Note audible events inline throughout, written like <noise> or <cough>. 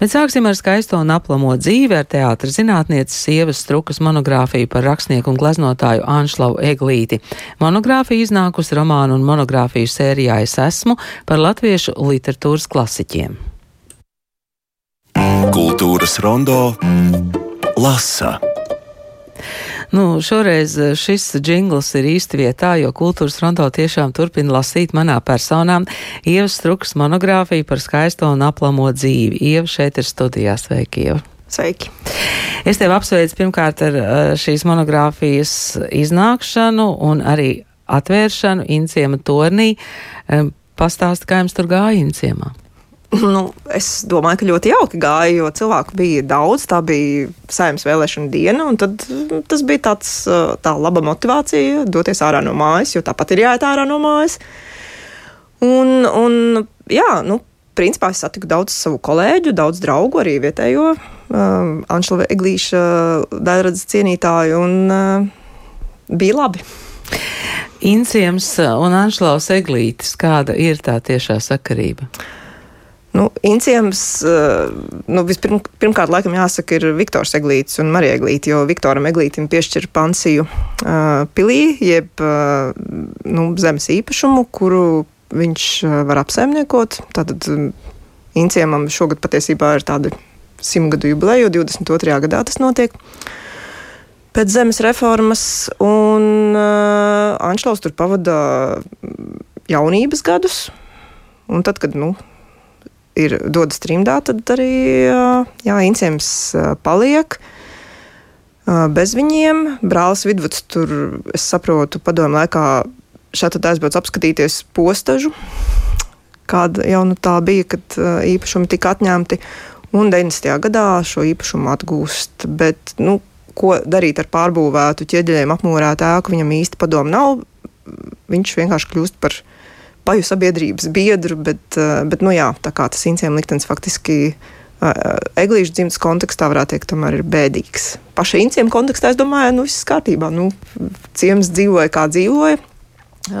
Bet sāksim ar skaisto un aplamo dzīvi ar teātra zinātnieces sievas strukas monogrāfiju par rakstnieku un gleznotāju Anšlavu Eglīti. Monogrāfija iznākusi romānu un monogrāfiju sērijā Es esmu par latviešu literatūras klasiķiem. Kultūras rondo lasa. Nu, šoreiz eh, šis jingls ir īsti vietā, jo kultūras rondo tiešām turpina lasīt manā personā Ievas Strukas monogrāfiju par skaisto un aplamo dzīvi. Ieva šeit ir studijā. Sveiki, Ieva! Sveiki! Es tevi apsveicu pirmkārt ar eh, šīs monogrāfijas iznākšanu un arī atvēršanu Inciema tornī. Pastāsti, kā jums tur gāja Inciemā? Nu, es domāju, ka ļoti jauki gāja, jo cilvēku bija daudz. Tā bija saimnes vēlēšana diena, un tad, tas bija tāds, tā laba motivācija doties ārā no mājas, jo tāpat ir jāiet ārā no mājas. Un, un jā, nu, principā es satiku daudz savu kolēģu, daudz draugu, arī vietējo um, Anšela Eglīša daļradas cienītāju, un uh, bija labi. Inciems un Anšlaus Eglītis, kāda ir tā tiešā sakarība? Nu, Inciems, eh, nu, vispirmkārt, laikam jāsaka, ir Viktors Eglītis un Marija Eglīti, jo Viktoram Eglītim piešķir pansiju uh, pilī, jeb uh, nu, zemes īpašumu, kuru viņš var apsaimniekot. Tātad Inciemam šogad patiesībā ir tāda simtgadu jubileja, jo 22. gadā tas notiek. Pēc zemes reformas, un uh, Anšlaus tur pavada jaunības gadus. Un tad, kad nu, ir dodas trimdā, tad arī jā, Incēms paliek. Bez viņiem brālis Vidvuds tur, es saprotu, padomu laikā šeit aizbrauc apskatīties postažu, kāda jau nu tā bija, kad īpašumi tika atņemti. Un 90. gadā šo īpašumu atgūst. Bet, nu, ko darīt ar pārbūvētu ķieģeļiem apmūrētu ēku, viņam īsti padomu nav. Viņš vienkārši kļūst par paju sabiedrības biedru, bet, eh, bet nu jā, tā kā tas inciem liktenis faktiski eh, eglīšu dzimtas kontekstā varētu teikt, tomēr ir bēdīgs. Paša inciem kontekstā es domāju, nu viss kārtībā, nu ciems dzīvoja kā dzīvoja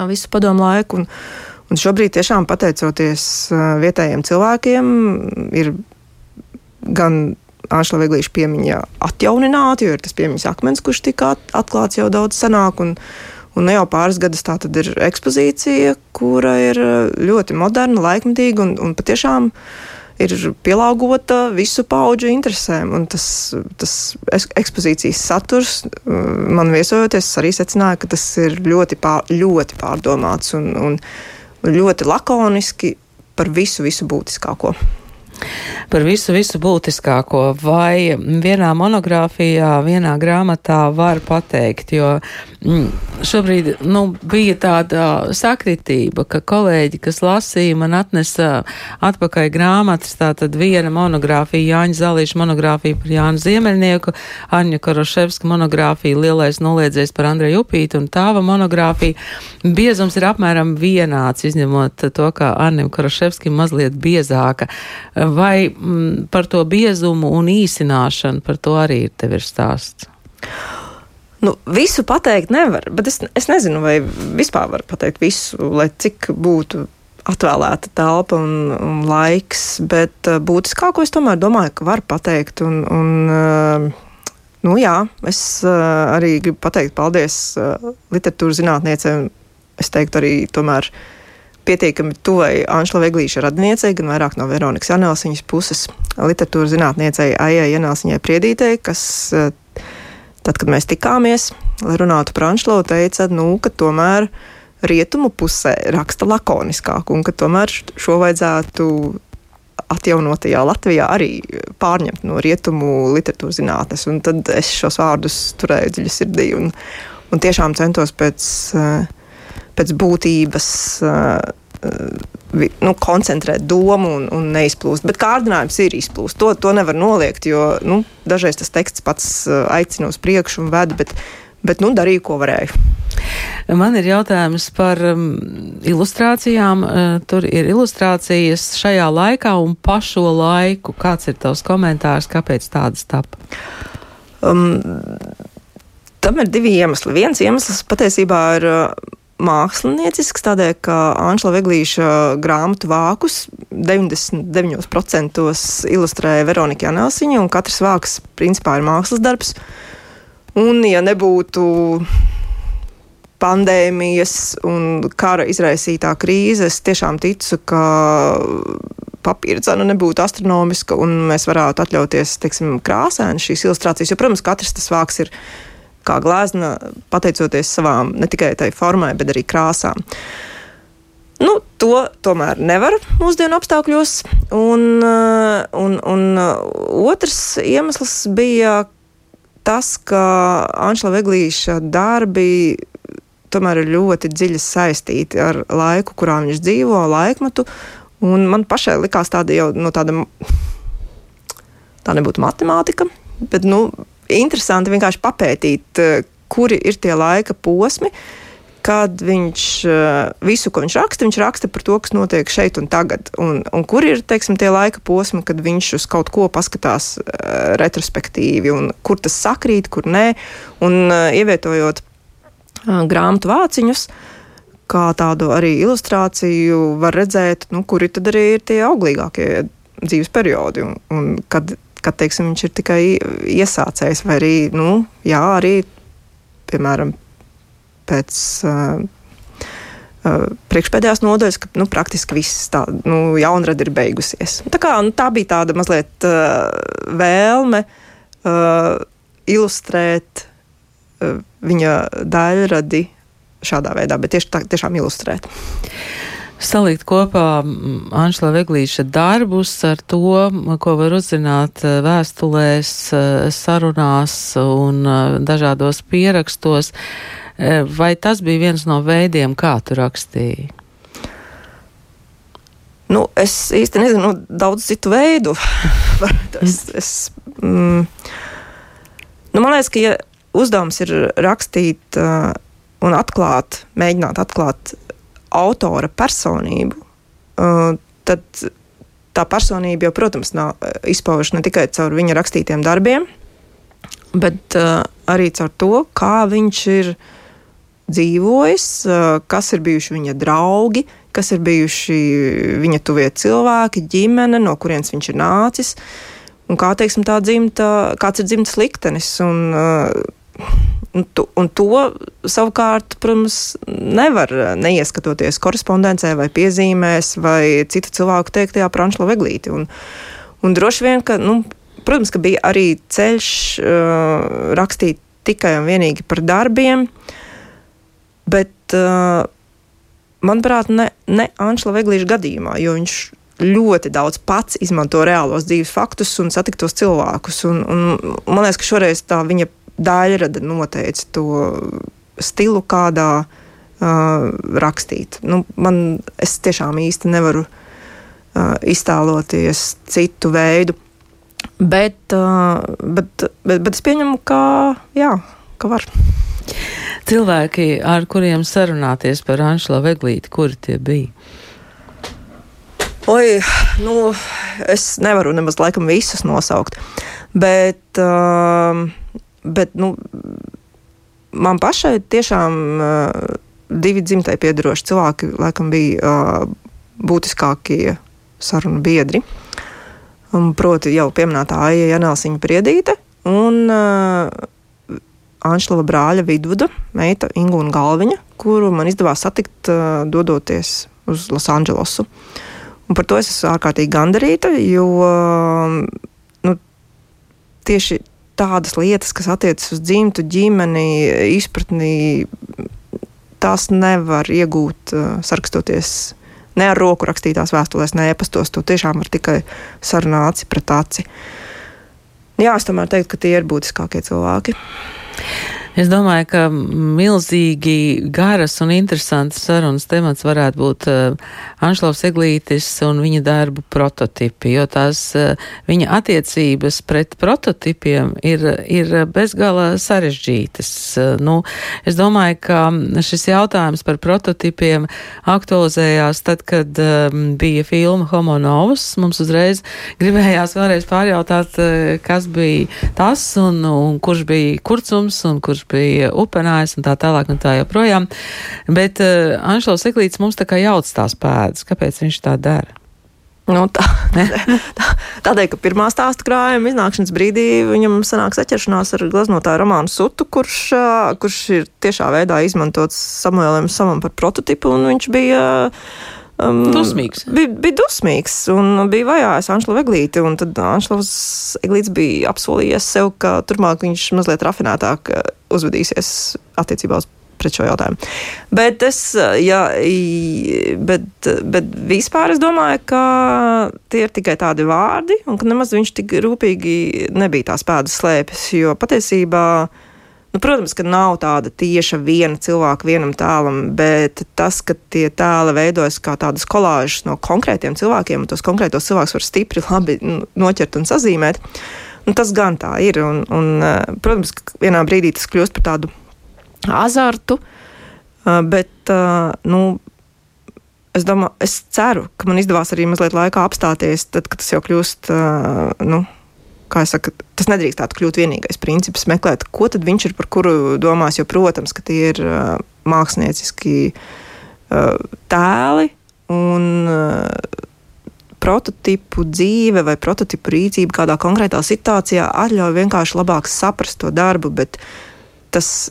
visu padomu laiku. Un, un šobrīd tiešām pateicoties eh, vietējiem cilvēkiem ir gan Āņšla Veglīša piemiņa atjaunināta, jo ir tas piemiņas akmens, kurš tika atklāts jau daudz senāk. Un, Un ne jau pāris gadus tā tad ir ekspozīcija, kura ir eh, ļoti moderna, laikmetīga un, un patiešām ir pielāgota visu pauģu interesēm. Un tas, tas ekspozīcijas saturs man viesojoties, arī secināja, ka tas ir ļoti, pār, ļoti pārdomāts un, un ļoti lakoniski par visu, visu būtiskāko par visu, visu būtiskāko. Vai vienā monogrāfijā, vienā grāmatā var pateikt, jo mm, šobrīd nu, bija tāda sakritība, ka kolēģi, kas lasīja, man atnesa atpakaļ grāmatas, tātad viena monogrāfija, Jāņa Zalīša monogrāfija par Jānu Ziemeļnieku, Aņa Karoševska monogrāfija, Lielais noliedzējs par Andreju Upītu un tāva monogrāfija. Biezums ir apmēram vienāds, izņemot to, ka Annim Karoševskim mazliet biezāka vai m, mm, par to biezumu un īsināšanu, par to arī tev ir stāsts? Nu, visu pateikt nevar, bet es, es nezinu, vai vispār var pateikt visu, lai cik būtu atvēlēta telpa un, un laiks, bet uh, būtiskāko es tomēr domāju, ka var pateikt. Un, un, uh, nu, jā, es uh, arī gribu pateikt paldies literatūras zinātniecei. Es teiktu arī tomēr pietiekami tuvai Anšla Veglīša radniecei, gan vairāk no Veronikas Janelsiņas puses literatūras zinātniecei Aijai Janelsiņai Priedītei, kas eh, tad, kad mēs tikāmies, lai runātu par Anšlau, teica, nu, ka tomēr rietumu pusē raksta lakoniskāk un ka tomēr šo vajadzētu atjaunotajā Latvijā arī pārņemt no rietumu literatūras zinātnes. Un tad es šos vārdus turēju dziļi sirdī un, un tiešām centos pēc uh, pēc būtības nu, koncentrēt domu un, un neizplūst. Bet kārdinājums ir izplūst. To, to nevar noliegt, jo nu, dažreiz tas teksts pats aicina uz priekšu un veda, bet, bet nu, darīju, ko varēju. Man ir jautājums par um, ilustrācijām. Uh, tur ir ilustrācijas šajā laikā un pašo laiku. Kāds ir tavs komentārs, kāpēc tādas tapa? Um, tam ir divi iemesli. Viens iemesls patiesībā ir. Uh, māksliniecisks, tādēļ, ka Anšla Veglīša grāmatu vākus 99% ilustrēja Veronika Janelsiņa, un katrs vāks principā ir mākslas darbs. Un, ja nebūtu pandēmijas un kara izraisītā krīze, es tiešām ticu, ka papīra cena nebūtu astronomiska un mēs varētu atļauties, teiksim, krāsēni šīs ilustrācijas. Jo, protams, katrs tas vāks ir kā glezna, pateicoties savām ne tikai tai formai, bet arī krāsām. Nu, to tomēr nevar mūsdienu apstākļos. Un, un, un otrs iemesls bija tas, ka Anšla Veglīša darbi tomēr ir ļoti dziļi saistīti ar laiku, kurā viņš dzīvo, laikmetu. Un man pašai likās tāda jau no tāda, tā nebūtu matemātika, bet, nu, interesanti vienkārši papētīt, eh, kuri ir tie laika posmi, kad viņš eh, visu, ko viņš raksta, viņš raksta par to, kas notiek šeit un tagad. Un, un kur ir teiksim, tie laika posmi, kad viņš uz kaut ko paskatās uh, retrospektīvi, un kur tas sakrīt, kur nē. Un ievietojot grāmatu vāciņus, kā tādu arī ilustrāciju, var redzēt, nu, kuri tad arī ir tie auglīgākie dzīves periodi. Un, un kad kad teiksim, viņš ir tikai iesācējs, vai arī, nu, jā, arī, piemēram, pēc uh, uh, priekšpēdējās nodaļas, ka nu, praktiski viss tā nu, jaunrada ir beigusies. Tā, kā, nu, tā bija tāda mazliet uh, vēlme uh, ilustrēt uh, viņa daļradi šādā veidā, bet tieši tā, tiešām ilustrēt salikt kopā Anšla Veglīša darbus ar to, ko var uzzināt eh, vēstulēs, eh, sarunās un eh, dažādos pierakstos. Vai tas bija viens no veidiem, kā tu rakstīji? Nu, es īsti nezinu daudz citu veidu. <laughs> es, es, mm, nu, man liekas, ka ja uzdevums ir rakstīt uh, un atklāt, mēģināt atklāt autora personību, uh, tad tā personība jau, protams, nav uh, izpaužama ne tikai caur viņa rakstītiem darbiem, bet uh, arī caur to, kā viņš ir dzīvojis, kas ir bijuši viņa draugi, kas ir bijuši viņa tuvie cilvēki, ģimene, no kurienes viņš ir nācis. Un kā teiksim, tā dzimta, kāds ir dzimtas liktenis. Un, uh, Un to, un to savukārt, protams, nevar neieskatoties korespondencē vai piezīmēs vai citu cilvēku teiktajā Prančla Veglīti. Un, un droši vien, ka, nu, protams, ka bija arī ceļš uh, rakstīt tikai un vienīgi par darbiem, bet, uh, manuprāt, ne, ne Anšla Veglīša gadījumā, jo viņš ļoti daudz pats izmanto reālos dzīves faktus un satiktos cilvēkus. Un, un, man liekas, ka šoreiz tā viņa daļrada noteica to stilu, kādā uh, rakstīt. Nu, man, es tiešām īsti nevaru uh, iztēloties citu veidu. Bet, uh, bet, bet, bet es pieņemu, ka, jā, ka var. Cilvēki, ar kuriem sarunāties par Anšla Veglīti, kuri tie bija? Oi, nu, es nevaru nemaz laikam visus nosaukt. Bet uh, bet nu, man pašai tiešām uh, divi dzimtai piedaroši cilvēki laikam bija uh, būtiskākie sarunu biedri. Un, proti, jau pieminētā Aija Janelsiņa Priedīte un uh, Anšlava brāļa Vidvuda meita Ingūna Galviņa, kuru man izdevās satikt uh, dodoties uz Losandželosu. Un par to es esmu ārkārtīgi gandarīta, jo uh, nu, tieši tādas lietas, kas attiecas uz dzimtu, ģimeni, izpratni, tās nevar iegūt uh, sarakstoties ne ar roku rakstītās vēstulēs, ne e-pastos. To tiešām var tikai sarunā aci pret aci. Jā, es tomēr teiktu, ka tie ir būtiskākie cilvēki. Es domāju, ka milzīgi garas un interesantas sarunas temats varētu būt uh, Anšlovs Eglītis un viņa darbu prototipi, jo tās uh, viņa attiecības pret prototipiem ir, ir bezgala sarežģītas. Uh, nu, es domāju, ka šis jautājums par prototipiem aktualizējās tad, kad uh, bija filma Homo Novus. Mums uzreiz gribējās vēlreiz pārjautāt, uh, kas bija tas un, un kurš bija kurcums un kurš kurš bija upenājis un tā tālāk un tā joprojām. Bet uh, Anšlaus Eglīts mums tā kā jauc tās pēdas. Kāpēc viņš tā dara? Nu, tā, <laughs> tā, tādēļ, ka pirmā stāsta krājuma iznākšanas brīdī viņam sanāk saķeršanās ar gleznotāju Romānu Sutu, kurš, kurš ir tiešā veidā izmantots Samuēlam Samam par prototipu, un viņš bija um, dusmīgs. Bija, bija dusmīgs un bija vajājis Anšla Eglīti, un tad Anšlavs Eglīts bija apsolījies sev, ka turmāk viņš mazliet rafinētāk uzvedīsies attiecībā uz pret šo jautājumu. Bet, es, jā, bet, bet vispār es domāju, ka tie ir tikai tādi vārdi, un ka nemaz viņš tik rūpīgi nebija tās pēdas slēpes. Jo patiesībā. Nu, protams, ka nav tāda tieša viena cilvēka vienam tēlam, bet tas, ka tie tēli veidojas kā tādas kolāžas no konkrētiem cilvēkiem, un tos konkrētos cilvēkus var stipri labi nu, noķert un sazīmēt, nu, tas gan tā ir. Un, un, protams, ka vienā brīdī tas kļūst par tādu azartu. Bet, nu, es domāju, es ceru, ka man izdevās arī mazliet laikā apstāties, tad, kad tas jau kļūst, nu, kā saka, tas nedrīkst tāds kļūt vienīgais princips, meklēt, ko tad viņš ir par kuru domās, jo, protams, ka tie ir mākslinieciski tēli un prototipu dzīve vai prototipu rīcība kādā konkrētā situācijā atļauj vienkārši labāk saprast to darbu, bet tas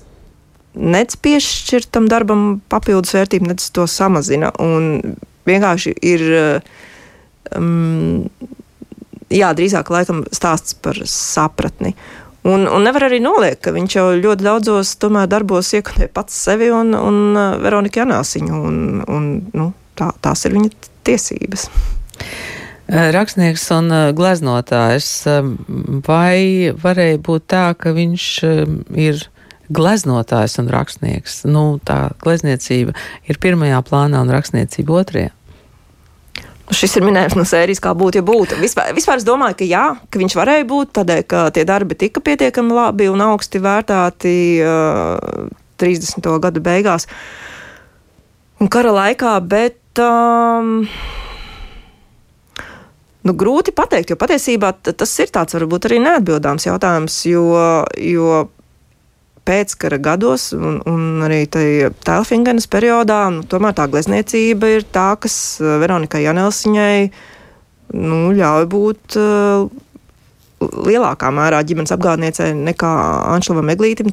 nec piešķir tam darbam papildus vērtību, nec to samazina. Un vienkārši ir. Um, jā, drīzāk laikam stāsts par sapratni. Un, un nevar arī noliekt, ka viņš jau ļoti daudzos tomēr darbos iekodē pats sevi un, un uh, Veronika Janāsiņu. Un, un, nu, tā, tās ir viņa tiesības. Rakstnieks un uh, gleznotājs, um, vai varēja būt tā, ka viņš um, ir gleznotājs un rakstnieks. Nu, tā glezniecība ir pirmajā plānā un rakstniecība otrajā. Šis ir minējums no sērijas, kā būtu, ja būtu. Vispār, vispār es domāju, ka jā, ka viņš varēja būt tādēļ, ka tie darbi tika pietiekami labi un augsti vērtēti uh, 30. gadu beigās un kara laikā, bet. Um, Nu, grūti pateikt, jo patiesībā tas ir tāds varbūt arī neatbildāms jautājums, jo, jo pēckara gados un, un arī Tēlfingenes periodā, nu, tomēr tā glezniecība ir tā, kas eh, Veronikai Janelsiņai nu, ļauj būt uh, lielākā mērā ģimenes apgādniecei nekā Anšlavam Eglītim.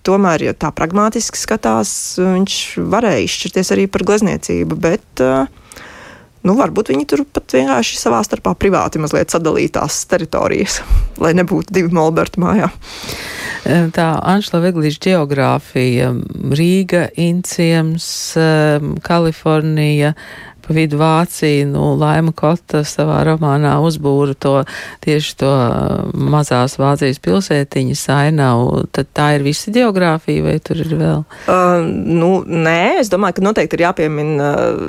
Tomēr, ja tā pragmatiski skatās, viņš varēja izšķirties arī par glezniecību, bet uh, nu, varbūt viņi tur pat vienkārši savā starpā privāti mazliet sadalītās teritorijas, <laughs> lai nebūtu divi molberti mājā. Tā Anšla Veglīša geogrāfija, Rīga, Inciems, Kalifornija, pa vidu Vācija, nu, Laima Kota savā romānā uzbūra to tieši to mazās Vācijas pilsētiņa sainavu. Tad tā ir visa geogrāfija vai tur ir vēl? Uh, nu, nē, es domāju, ka noteikti ir jāpiemina uh,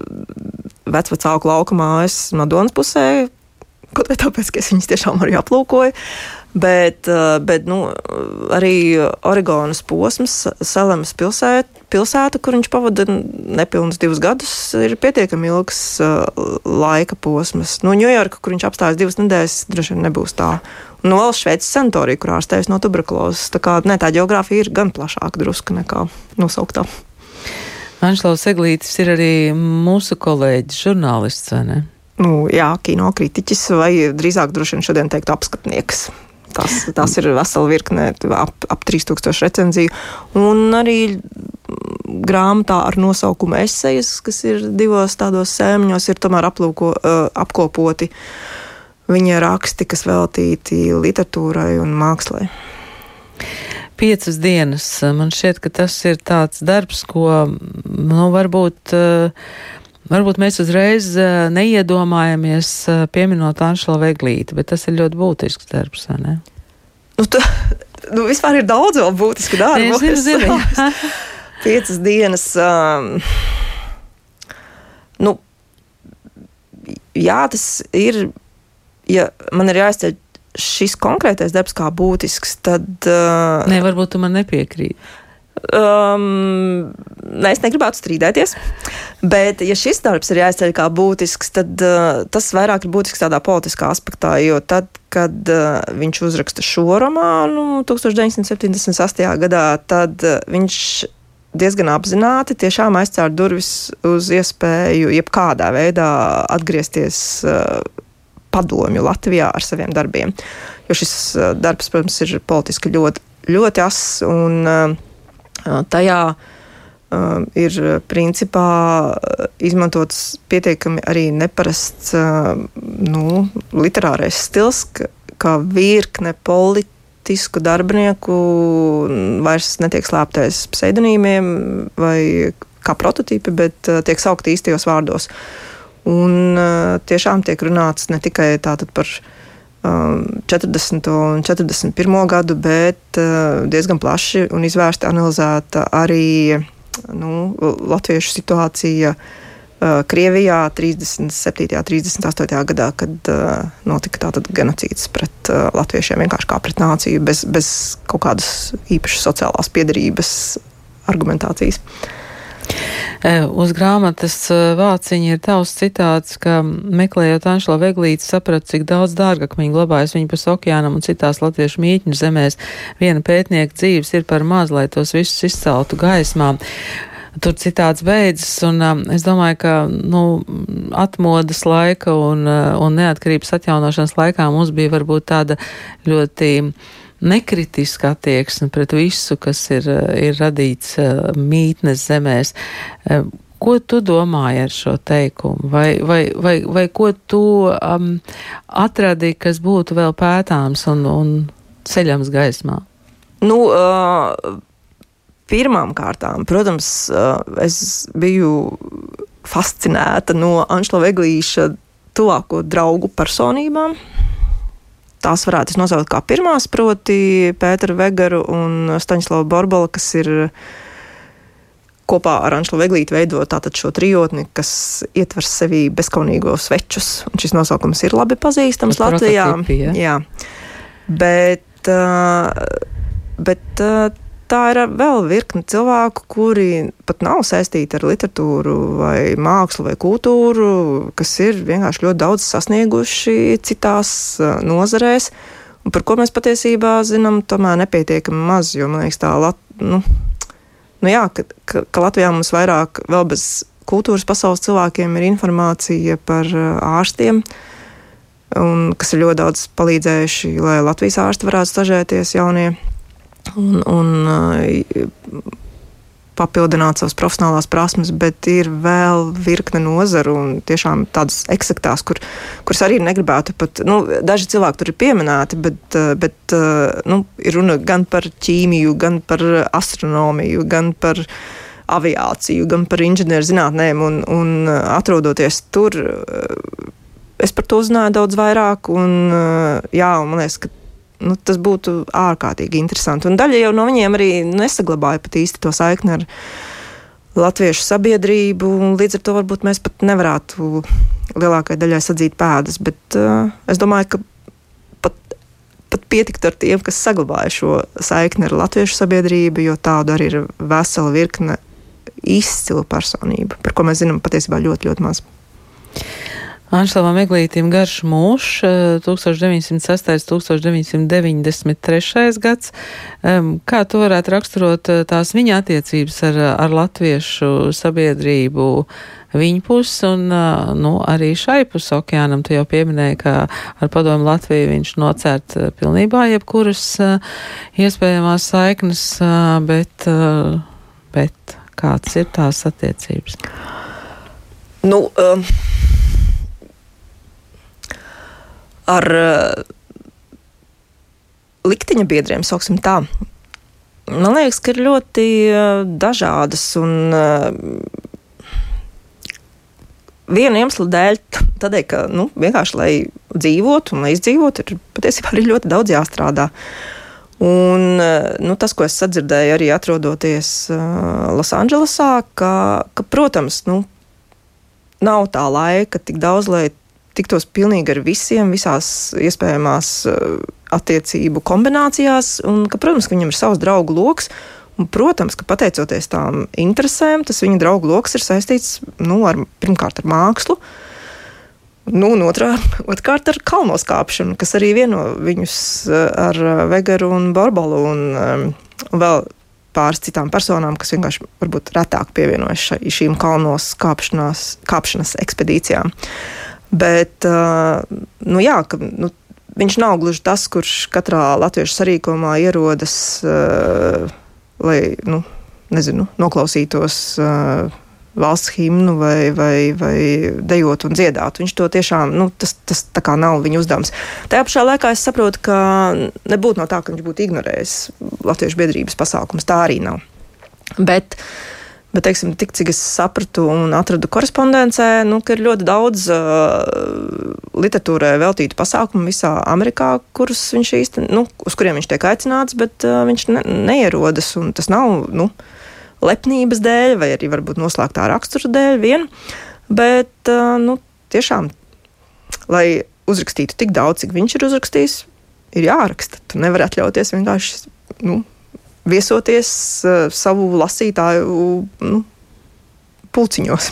vecvecāku lauka mājas Madonas pusē, kaut vai tāpēc, ka es viņas tiešām arī aplūkoju. Bet, eh, bet nu, arī Oregonas posms, Selemas pilsēta, pilsēta, kur viņš pavada nepilnus divus gadus, ir pietiekami ilgs uh, laika posms. Nu, Ņujorka, kur viņš apstājas divas nedēļas, droši vien nebūs tā. Un vēl Šveices sanatorija, kur ārstējas no tuberkulozes. Tā kā ne, tā geogrāfija ir gan plašāka drusku nekā nosauktā. Anšlaus Eglītis ir arī mūsu kolēģis, žurnālists, vai ne? Nu, jā, kino kritiķis, vai drīzāk droši vien šodien teikt apskatnieks. Tas, tas ir vesela virkne, ap, ap 3000 recenziju. Un arī grāmatā ar nosaukumu esejas, kas ir divos tādos sēmņos, ir tomēr aplūko, apkopoti viņa raksti, kas veltīti literatūrai un mākslai. Piecas dienas. Man šķiet, ka tas ir tāds darbs, ko nu, varbūt. Varbūt mēs uzreiz uh, neiedomājamies uh, pieminot Anšela Veglīti, bet tas ir ļoti būtisks darbs, vai ne? Nu, tu, nu, vispār ir daudz vēl būtisku darbu. Es zinu, zinu. Piecas dienas. Um, nu, jā, tas ir. Ja man ir jāizceļ šis konkrētais darbs kā būtisks, tad. Uh, Nē, varbūt tu man nepiekrīti. Um, ne, es negribētu strīdēties, bet, ja šis darbs ir jāizceļ kā būtisks, tad uh, tas vairāk ir būtisks tādā politiskā aspektā, jo tad, kad uh, viņš uzraksta šo romānu 1978. gadā, tad uh, viņš diezgan apzināti tiešām aizcēra durvis uz iespēju jebkādā veidā atgriezties uh, padomju Latvijā ar saviem darbiem. Jo šis uh, darbs, protams, ir politiski ļoti, ļoti ass un uh, tajā uh, ir principā izmantots pietiekami arī neparasts uh, nu, literārais stils, kā virkne politisku darbinieku vairs netiek slēptais pseidonīmiem vai kā prototipi, bet uh, tiek saukti īstajos vārdos. Un tiešām tiek runāts ne tikai par um, 40. un 41. gadu, bet uh, diezgan plaši un izvērsti analizēta arī nu, latviešu situācija uh, Uh, Krievijā 37. un 38. gadā, kad uh, notika tātad genocīds pret uh, latviešiem vienkārši kā pret nāciju, bez, bez kaut kādas īpašas sociālās piedarības argumentācijas. Uz grāmatas vāciņa ir tavs citāts, ka meklējot Anšla Veglīti sapratu, cik daudz dārgakmeņu glabājas viņa pas okeānam un citās latviešu mītņu zemēs. Viena pētnieka dzīves ir par maz, lai tos visus izceltu gaismā. Tur citāts beidzas, un um, es domāju, ka nu, atmodas laika un, un neatkarības atjaunošanas laikā mums bija varbūt tāda ļoti nekritiska attieksme pret visu, kas ir, uh, ir radīts uh, mītnes zemēs. Uh, ko tu domāji ar šo teikumu? Vai, vai, vai, vai ko tu um, atradi, kas būtu vēl pētāms un, un ceļams gaismā? Nu, uh, Pirmām kārtām, protams, es biju fascinēta no Anšla Veglīša tuvāko draugu personībām. Tās varētu nosaukt kā pirmās, proti, Pēteru Vegaru un Staņslavu Borbola, kas ir kopā ar Anšlu Veglītu veido tātad šo trijotni, kas ietver sevī bezkaunīgos svečus. Un šis nosaukums ir labi pazīstams Latvijā. Ja? Jā. Bet, bet tā ir vēl virkne cilvēku, kuri pat nav saistīti ar literatūru, vai mākslu, vai kultūru, kas ir vienkārši ļoti daudz sasnieguši citās nozarēs, un par ko mēs patiesībā zinām, tomēr nepietiekami maz. Jo man liekas, tā Lat nu, nu jā, ka, ka, ka Latvijā mums vairāk vēl bez kultūras pasaules cilvēkiem ir informācija par ārstiem. Un, kas ir ļoti daudz palīdzējuši, lai Latvijas ārsti varētu stažēties jaunie un, un papildināt savas profesionālās prasmes, bet ir vēl virkne nozaru un tiešām tādas eksaktās, kur, kuras arī negribētu pat, nu, daži cilvēki tur ir pieminēti, bet, bet nu, ir runa gan par ķīmiju, gan par astronomiju, gan par aviāciju, gan par inženierzinātnēm, un, un atrodoties tur, es par to uzzināju daudz vairāk, un jā, man liekas, ka nu, tas būtu ārkārtīgi interesanti. Un daļa jau no viņiem arī nesaglabāja pat īsti to saikni ar latviešu sabiedrību. Līdz ar to varbūt mēs pat nevarētu lielākajai daļai sadzīt pēdas. Bet uh, es domāju, ka pat, pat pietikt ar tiem, kas saglabāja šo saikni ar latviešu sabiedrību, jo tādu arī ir vesela virkne izcilu personību, par ko mēs zinām patiesībā ļoti, ļoti maz. Anšlavam Eglītim garš mūžs, 1906. 1993. gads. Kā tu varētu raksturot eh, tās viņa attiecības ar, ar latviešu sabiedrību viņa puses un eh, nu, arī šai pus okeānam? Tu jau pieminēji, ka ar padomu Latviju viņš nocērt eh, pilnībā jebkuras iespējamās saiknes, bet, bet kāds ir tās attiecības? Nu, um ar uh, likteņa biedriem, sauksim tā. Man liekas, ka ir ļoti uh, dažādas un uh, viena iemesla dēļ, <laughs> tādēļ, ka nu, vienkārši, lai dzīvotu un lai izdzīvotu, ir patiesībā arī ļoti daudz jāstrādā. Un, nu, tas, ko es sadzirdēju, arī atrodoties Losandželosā, ka, ka, protams, nu, nav tā laika tik daudz, lai tiktos pilnīgi ar visiem, visās iespējamās uh, attiecību kombinācijās, un ka, protams, ka viņam ir savs draugu lokus. Un, protams, ka pateicoties tām interesēm, tas viņa draugu lokus ir saistīts nu, ar, pirmkārt ar mākslu. Nu, un otrā, <laughs> otrkārt ar kalnos kāpšanu, kas arī vieno viņus eh, ar Vegaru un Barbalu un, un vēl pāris citām personām, kas vienkārši varbūt retāk pievienojas šīm kalnos kāpšanas ekspedīcijām. Bet, uh, nu jā, ka, nu, viņš nav gluži tas, kurš katrā latviešu sarīkumā ierodas, uh, lai, nu, nezinu, noklausītos. Uh, valsts himnu vai, vai, vai dejot un dziedāt. Viņš to tiešām, nu, tas, tas tā kā nav viņa uzdevums. Tajā pašā laikā es saprotu, ka nebūtu no tā, ka viņš būtu ignorējis Latviešu biedrības pasākumus. Tā arī nav. Bet, Bet, teiksim, tik cik es sapratu un atradu korespondencē, nu, ka ir ļoti daudz uh, literatūrai veltītu pasākumu visā Amerikā, kurus viņš īstenībā, nu, uz kuriem viņš tiek aicināts, bet uh, viņš ne, neierodas. Tas nav, nu, uh, lepnības dēļ, vai arī varbūt noslēgtā rakstura dēļ vien. Bet nu, tiešām, lai uzrakstītu tik daudz, cik viņš ir uzrakstījis, ir jāraksta. Tu nevari atļauties vienkārši nu, viesoties savu lasītāju nu, pulciņos.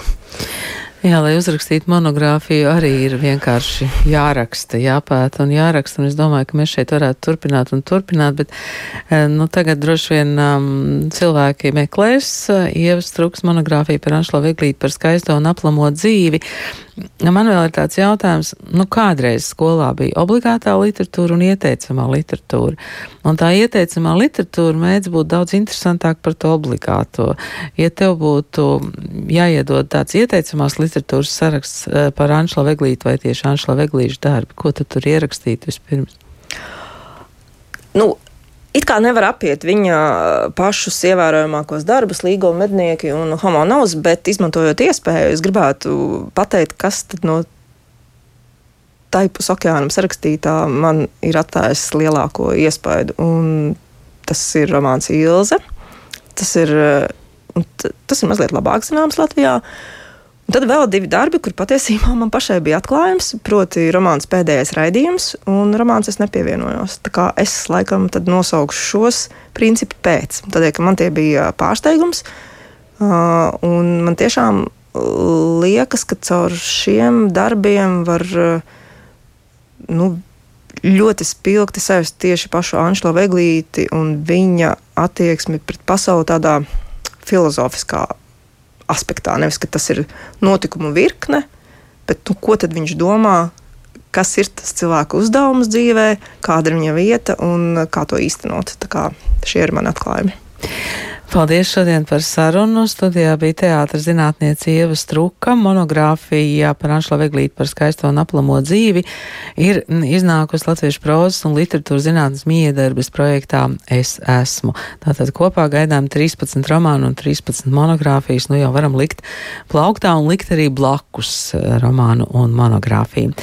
Jā, lai uzrakstītu monogrāfiju, arī ir vienkārši jāraksta, jāpēta un jāraksta. Un es domāju, ka mēs šeit varētu turpināt un turpināt, bet eh, nu, tagad droši vien um, cilvēki meklēs uh, ievas trūks monogrāfiju par Anšlo Viglīti par skaisto un aplamo dzīvi. Man vēl ir tāds jautājums, nu kādreiz skolā bija obligātā literatūra un ieteicamā literatūra. Un tā ieteicamā literatūra mēdz būt daudz interesantāk par to obligāto. Ja tev būtu jāiedod tāds ieteicamās literatūras saraksts eh, par Anšla Veglītu vai tieši Anšla Veglīšu darbu, ko tu tur ierakstītu vispirms? Nu, kā nevar apiet viņa pašus ievērojamākos darbus, līguma mednieki un homo novs, bet izmantojot iespēju, es gribētu pateikt, kas tad no taipus okeānam sarakstītā man ir atstājis lielāko iespaidu. Un tas ir romāns Ilze. Tas ir, tas ir mazliet labāk zināms Latvijā. Uh, Un tad vēl divi darbi, kur patiesībā man pašai bija atklājums, proti, romāns pēdējais raidījums, un romāns es nepievienojos. Tā kā es laikam nosaukšu šos principi pēc. Tādēļ, ka man tie bija pārsteigums, un man tiešām liekas, ka caur šiem darbiem var nu, ļoti spilgti sajust tieši pašu Anšlo Veglīti un viņa attieksmi pret pasauli tādā filozofiskā aspektā. Nevis, ka tas ir notikumu virkne, bet nu, ko tad viņš domā, kas ir tas cilvēka uzdevums dzīvē, kāda ir viņa vieta un kā to īstenot. Tā kā šie ir mani atklājumi. Paldies šodien par sarunu. Studijā bija teātris zinātniece Ieva Struka. Monogrāfija par Anšla Veglīti par skaisto un aplamo dzīvi ir iznākusi Latviešu prozas un literatūras zinātnes miedarbas projektā Es esmu. Tātad kopā gaidām 13 romānu un 13 monogrāfijas. Nu jau varam likt plauktā un likt arī blakus romānu un monogrāfiju.